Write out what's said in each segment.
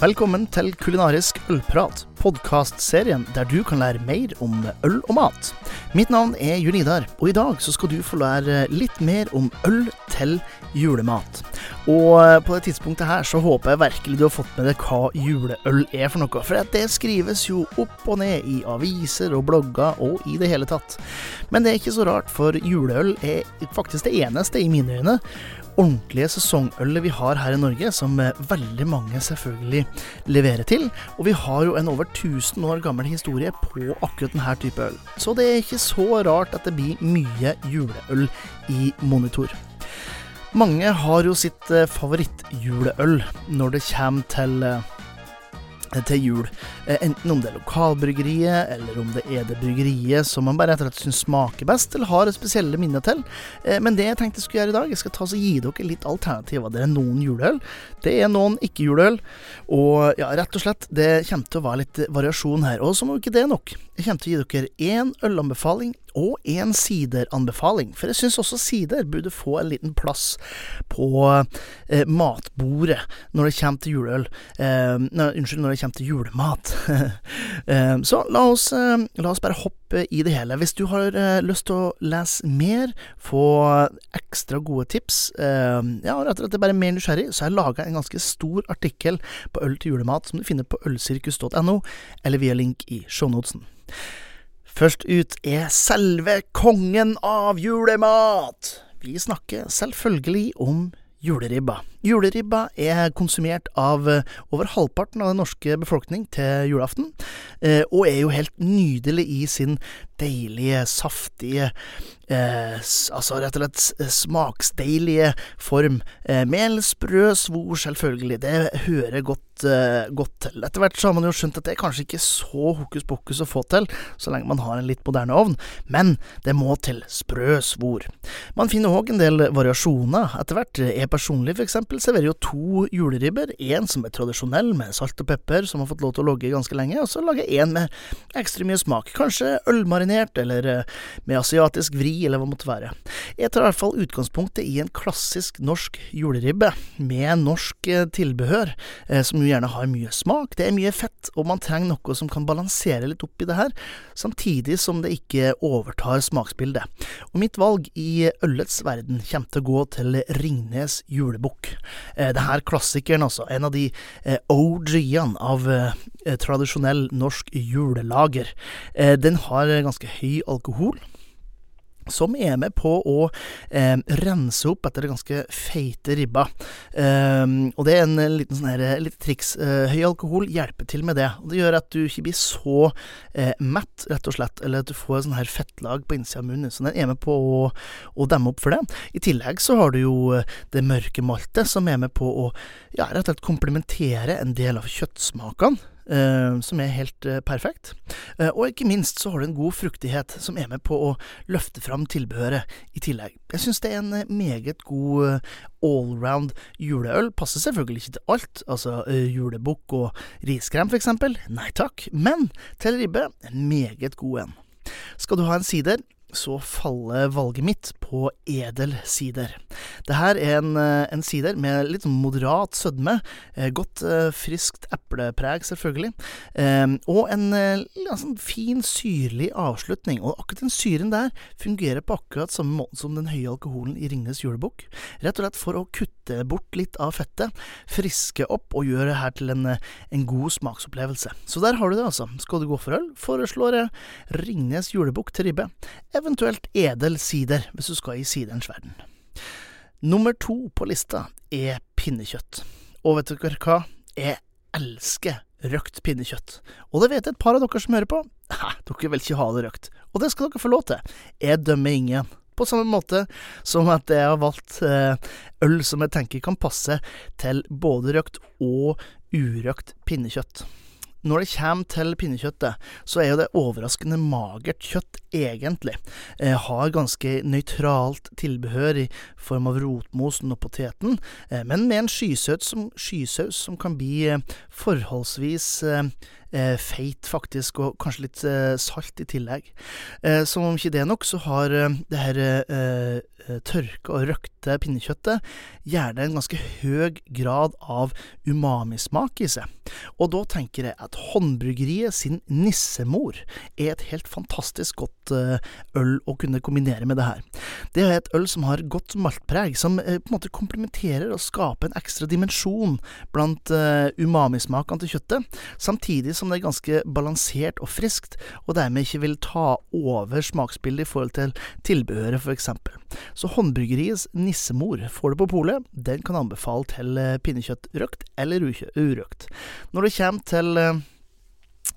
Velkommen til Kulinarisk ølprat, podkastserien der du kan lære mer om øl og mat. Mitt navn er Junidar, og i dag skal du få lære litt mer om øl til julemat. Og på det tidspunktet her så håper jeg virkelig du har fått med deg hva juleøl er for noe. For det skrives jo opp og ned i aviser og blogger og i det hele tatt. Men det er ikke så rart, for juleøl er faktisk det eneste, i mine øyne, ordentlige sesongølet vi har her i Norge, som veldig mange selvfølgelig leverer til. Og vi har jo en over 1000 år gammel historie på akkurat denne type øl. Så det er ikke så rart at det blir mye juleøl i monitor. Mange har jo sitt favorittjuleøl når det kommer til til jul. Enten om det er lokalbryggeriet, eller om det er det bryggeriet som man bare og slett syns smaker best, eller har spesielle minner til. Men det jeg tenkte jeg skulle gjøre i dag, jeg skal ta og gi dere litt alternativer. Det er noen juleøl, det er noen ikke-juleøl, og ja, rett og slett, det kommer til å være litt variasjon her. Og som om ikke det nok, jeg kommer til å gi dere én ølanbefaling og en sideranbefaling. For jeg syns også sider burde få en liten plass på eh, matbordet når det kommer til juleøl. Eh, nei, unnskyld, når det kommer til julemat. eh, så la oss, la oss, bare hoppe i det hele. Hvis du har lyst til å lese mer, få ekstra gode tips, ja, rett og slett bare mer nysgjerrig, så har jeg laga en ganske stor artikkel på øl til julemat som du finner på ølsirkus.no, eller via link i shownotesen. Først ut er selve kongen av julemat! Vi snakker selvfølgelig om juleribba. Juleribba er konsumert av over halvparten av den norske befolkning til julaften, og er jo helt nydelig i sin deilige, saftige Eh, altså rett og slett smaksdeilige form. Eh, mel, sprø, svor, selvfølgelig. Det hører godt, eh, godt til. Etter hvert så har man jo skjønt at det er kanskje ikke så hokus pokus å få til, så lenge man har en litt moderne ovn, men det må til sprø svor. Man finner òg en del variasjoner etter hvert. Jeg personlig eksempel serverer jo to juleribber. En som er tradisjonell med salt og pepper, som har fått lov til å logge ganske lenge, og så lager en med ekstra mye smak. Kanskje ølmarinert, eller med asiatisk vri eller hva det måtte være. Jeg tar i hvert fall utgangspunktet i en klassisk norsk juleribbe, med norsk eh, tilbehør, eh, som jo gjerne har mye smak, det er mye fett, og man trenger noe som kan balansere litt opp i det her, samtidig som det ikke overtar smaksbildet. Og mitt valg i ølets verden kommer til å gå til Ringnes julebukk. Eh, det her klassikeren, altså. En av de eh, OG-ene av eh, tradisjonell norsk julelager. Eh, den har ganske høy alkohol som er med på å eh, rense opp etter ganske feite ribba. Eh, og det er en liten sånn her, litt triks. Eh, høy alkohol hjelper til med det. Og det gjør at du ikke blir så eh, mett, rett og slett, eller at du får sånn her fettlag på innsida av munnen. Så den er med på å, å, demme opp for det. I tillegg så har du jo eh, det mørke maltet, som er med på å ja, rett og slett komplementere en del av kjøttsmakene. Uh, som er helt uh, perfekt. Uh, og ikke minst så har du en god fruktighet som er med på å løfte fram tilbehøret i tillegg. Jeg syns det er en meget god allround juleøl. Passer selvfølgelig ikke til alt, altså julebukk og riskrem eksempel. Nei takk. Men til ribbe, en meget god en. Skal du ha en sider, så faller valget mitt på edel sider. Det her er en, eh, en sider med litt sånn moderat sødme, eh, godt eh, friskt eplepreg, selvfølgelig, og en ja, sånn fin syrlig avslutning. Og akkurat den syren der fungerer på akkurat samme måte som den høye alkoholen i Ringnes julebukk. Rett og slett for å kutte bort litt av fettet, friske opp og gjøre det her til en, en god smaksopplevelse. Så der har du det, altså. Skal du gå for øl, foreslår jeg Ringnes julebukk til ribbe eventuelt edel sider, hvis du skal i siderens verden. Nummer to på lista er pinnekjøtt. Og vet dere hva? Jeg elsker røkt pinnekjøtt. Og det vet et par av dere som hører på. Hæ, dere vil ikke ha det røkt. Og det skal dere få lov til. Jeg dømmer ingen. På samme måte som at jeg har valgt eh, øl som jeg tenker kan passe til både røkt og urøkt pinnekjøtt. Når det kommer til pinnekjøttet, så er jo det overraskende magert kjøtt, egentlig. Eh, har ganske nøytralt tilbehør i form av rotmosen og poteten, eh, men med en skysaus som, skysaus som kan bli eh, forholdsvis eh, eh, feit, faktisk, og kanskje litt eh, salt i tillegg. Som om ikke det er nok, så har det her eh, tørka og røkte pinnekjøttet gjerne en ganske høy grad av umamismak i seg. Og da tenker jeg at Håndbryggeriet sin nissemor er et helt fantastisk godt øl å kunne kombinere med det her. Det er et øl som har godt maltpreg, som på en måte komplementerer og skaper en ekstra dimensjon blant umamismakene til kjøttet, samtidig som det er ganske balansert og friskt, og dermed ikke vil ta over smaksbildet i forhold til tilbehøret, f.eks. Så Håndbryggeriets nissemor får du på polet. Den kan anbefale til eh, pinnekjøtt røkt eller urøkt. Når det kommer til eh,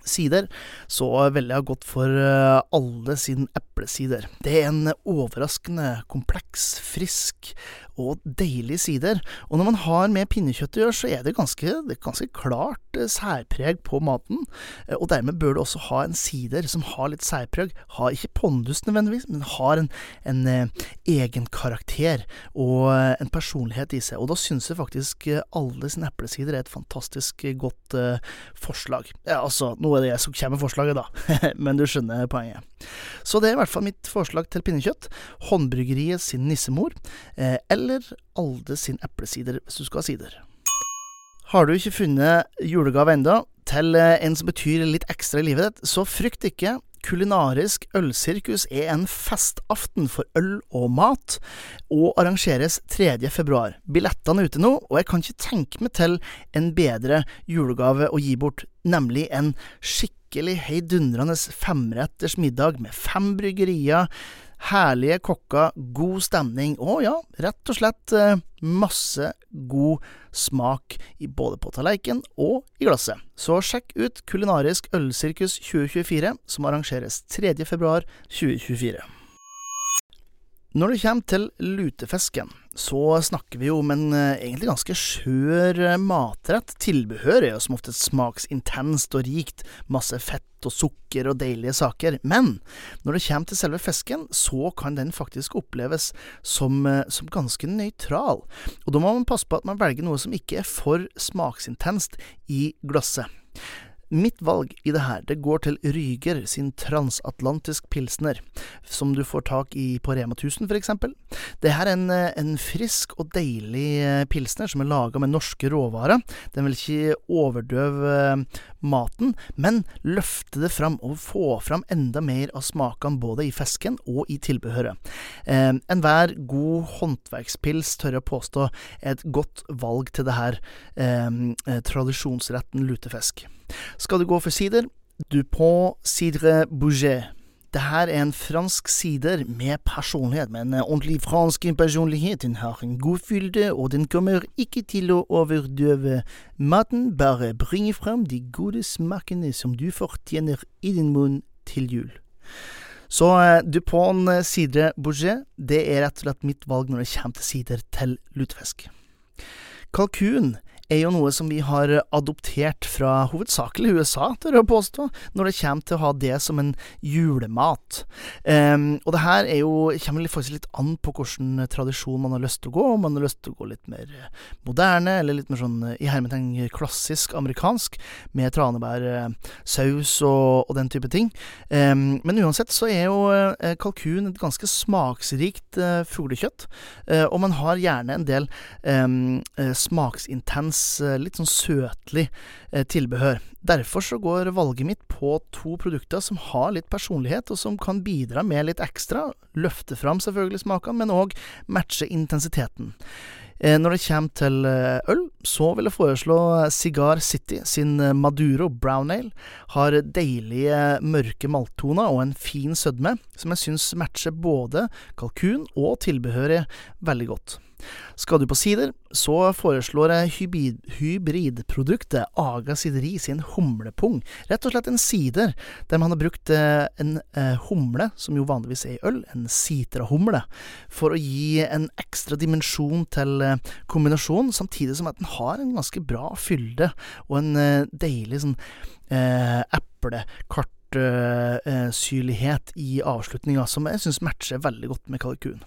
sider, så velger jeg godt for eh, alle sin eplesider. Det er en overraskende kompleks, frisk og deilige sider. Og når man har med pinnekjøtt å gjøre, så er det ganske, det er ganske klart eh, særpreg på maten. Eh, og dermed bør du også ha en sider som har litt særpreg. Har ikke pondus nødvendigvis, men har en, en eh, egen karakter og en personlighet i seg. Og da syns jeg faktisk alle sine eplesider er et fantastisk godt forslag. Ja, altså, nå er det jeg som kommer med forslaget, da, men du skjønner poenget. Så det er i hvert fall mitt forslag til pinnekjøtt. Håndbryggeriet sin nissemor. Eh, eller Alde sin eplesider, hvis du skal ha sider. Har du ikke funnet julegave enda til eh, en som betyr litt ekstra i livet ditt, så frykt ikke. Kulinarisk ølsirkus er en festaften for øl og mat, og arrangeres 3. februar. Billettene er ute nå, og jeg kan ikke tenke meg til en bedre julegave å gi bort, nemlig en skikkelig heidundrende femretters middag med fem bryggerier, herlige kokker, god stemning og ja, rett og slett eh, masse god smak både på tallerken og i glasset. Så sjekk ut Kulinarisk ølsirkus 2024, som arrangeres 3. februar 2024. Når det kommer til lutefisken, så snakker vi jo om en eh, egentlig ganske skjør eh, matrett. Tilbehør er jo som oftest smaksintenst og rikt, masse fett og sukker og deilige saker. Men når det kommer til selve fisken, så kan den faktisk oppleves som, eh, som ganske nøytral. Og da må man passe på at man velger noe som ikke er for smaksintenst i glasset. Mitt valg i det her, det går til Ryger sin transatlantisk pilsner, som du får tak i på Rema 1000 for eksempel. Det her er en, en frisk og deilig eh, pilsner som er laga med norske råvarer. Den vil ikke overdøve eh, maten, men løfte det fram og få fram enda mer av smakene både i fisken og i tilbehøret. Eh, Enhver god håndverkspils, tør jeg påstå, er et godt valg til det her eh, tradisjonsretten lutefisk. Skal du gå for sider? Dupont Cidre Bouget. Det her er en fransk sider med personlighet, med en ordentlig fransk personlighet. Den har en god fylde, og den kommer ikke til å overdøve maten, bare bringe frem de gode smakene som du fortjener i din munn til jul. Så eh, Dupont Cidre Bouget, det er rett og slett mitt valg når det kommer til sider til lutefisk. Kalkun er jo noe som vi har adoptert fra hovedsakelig USA, tør jeg påstå, når det kommer til å ha det som en julemat. Um, og det her er jo, kommer faktisk litt an på hvilken tradisjon man har lyst til å gå. Om man har lyst til å gå litt mer moderne, eller litt mer sånn i hermetegn klassisk amerikansk, med tranebærsaus og, og den type ting. Um, men uansett så er jo uh, kalkun et ganske smaksrikt uh, fuglekjøtt, uh, og man har gjerne en del um, smaksintens Eh, litt sånn søtlig eh, tilbehør. Derfor så går valget mitt på to produkter som har litt personlighet, og som kan bidra med litt ekstra. Løfte fram selvfølgelig smakene, men òg matche intensiteten. Eh, når det kommer til øl, så vil jeg foreslå Cigar City sin Maduro Brown Ale. Har deilige mørke malttoner og en fin sødme, som jeg syns matcher både kalkun og tilbehøret veldig godt. Skal du på sider, så foreslår hybrid, hybridproduktet Aga Sideri sin humlepung. Rett og slett en sider der man har brukt eh, en eh, humle, som jo vanligvis er i øl, en sitrahumle, for å gi en ekstra dimensjon til eh, kombinasjonen, samtidig som at den har en ganske bra fylde og en deilig sånn eh, eplekart eh, i avslutninga, som jeg syns matcher veldig godt med kalkun.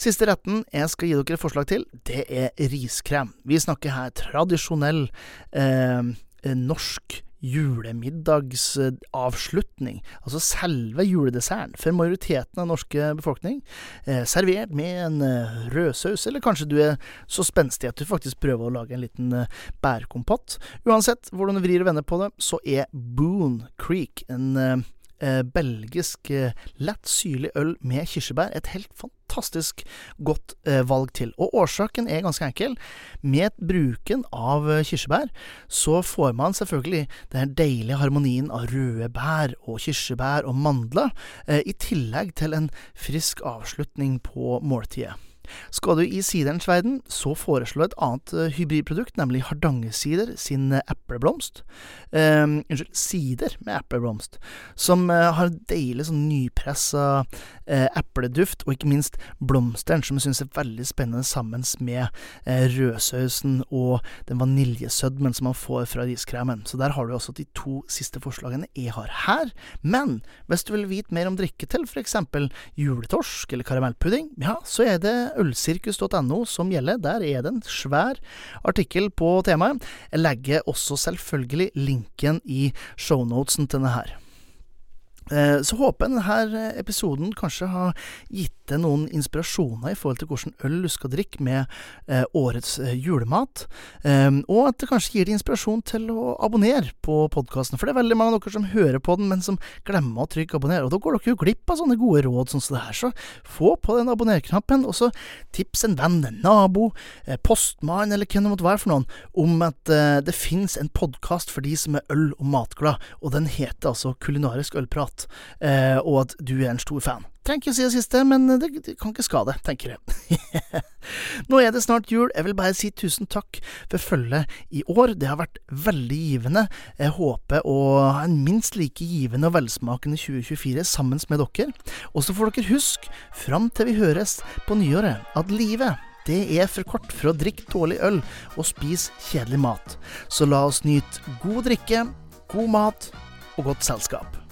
Siste retten jeg skal gi dere et forslag til, det er riskrem. Vi snakker her tradisjonell eh, norsk julemiddagsavslutning, altså selve juledesserten for majoriteten av norske befolkning, eh, servert med en eh, rødsaus, eller kanskje du er så spenstig at du faktisk prøver å lage en liten eh, bærkompott. Uansett hvordan du vrir og vender på det, så er Boone Creek en eh, eh, belgisk eh, lett syrlig øl med kirsebær. Et helt fantastisk godt eh, valg til. Og årsaken er ganske enkel. Med bruken av eh, kirsebær så får man selvfølgelig den deilige harmonien av røde bær og kirsebær og mandler, eh, i tillegg til en frisk avslutning på måltidet. Skal du i siderens verden, så foreslå et annet uh, hybridprodukt, nemlig Hardangersider sin uh, epleblomst. Eh, unnskyld, sider med epleblomst, som har deilig sånn nypressa epleduft, og ikke minst blomsteren, som jeg syns er veldig spennende sammen med rødsausen og den vaniljesødmen som man får fra riskremen. Så der har du også de to siste forslagene jeg har her. Men hvis du vil vite mer om drikke til f.eks. juletorsk eller karamellpudding, ja, så er det ølsirkus.no som gjelder. Der er det en svær artikkel på temaet. Jeg legger også selvfølgelig linken i shownotesen til denne her. Eh, så håper jeg denne episoden kanskje har gitt deg noen inspirasjoner i forhold til hvordan øl du skal drikke med eh, årets eh, julemat, og at det kanskje gir deg inspirasjon til å abonnere på podkasten. For det er veldig mange av dere som hører på den, men som glemmer å trykke abonner, og da går dere jo glipp av sånne gode råd sånn som det her. Så få på den abonner-knappen, og så tips en venn, en nabo, postmann, eller hvem det måtte være for noen, om at det finnes en podkast for de som er øl- og matglad, og den heter altså Kulinarisk ølprat eh, og at du er en stor fan. Trenger ikke å si det siste, men det, det kan ikke skade, tenker jeg. Nå er det snart jul, jeg vil bare si tusen takk for følget i år. Det har vært veldig givende. Jeg håper å ha en minst like givende og velsmakende 2024 sammen med dere. Og så får dere huske, fram til vi høres på nyåret, at livet det er for kort for å drikke dårlig øl og spise kjedelig mat. Så la oss nyte god drikke, god mat og godt selskap.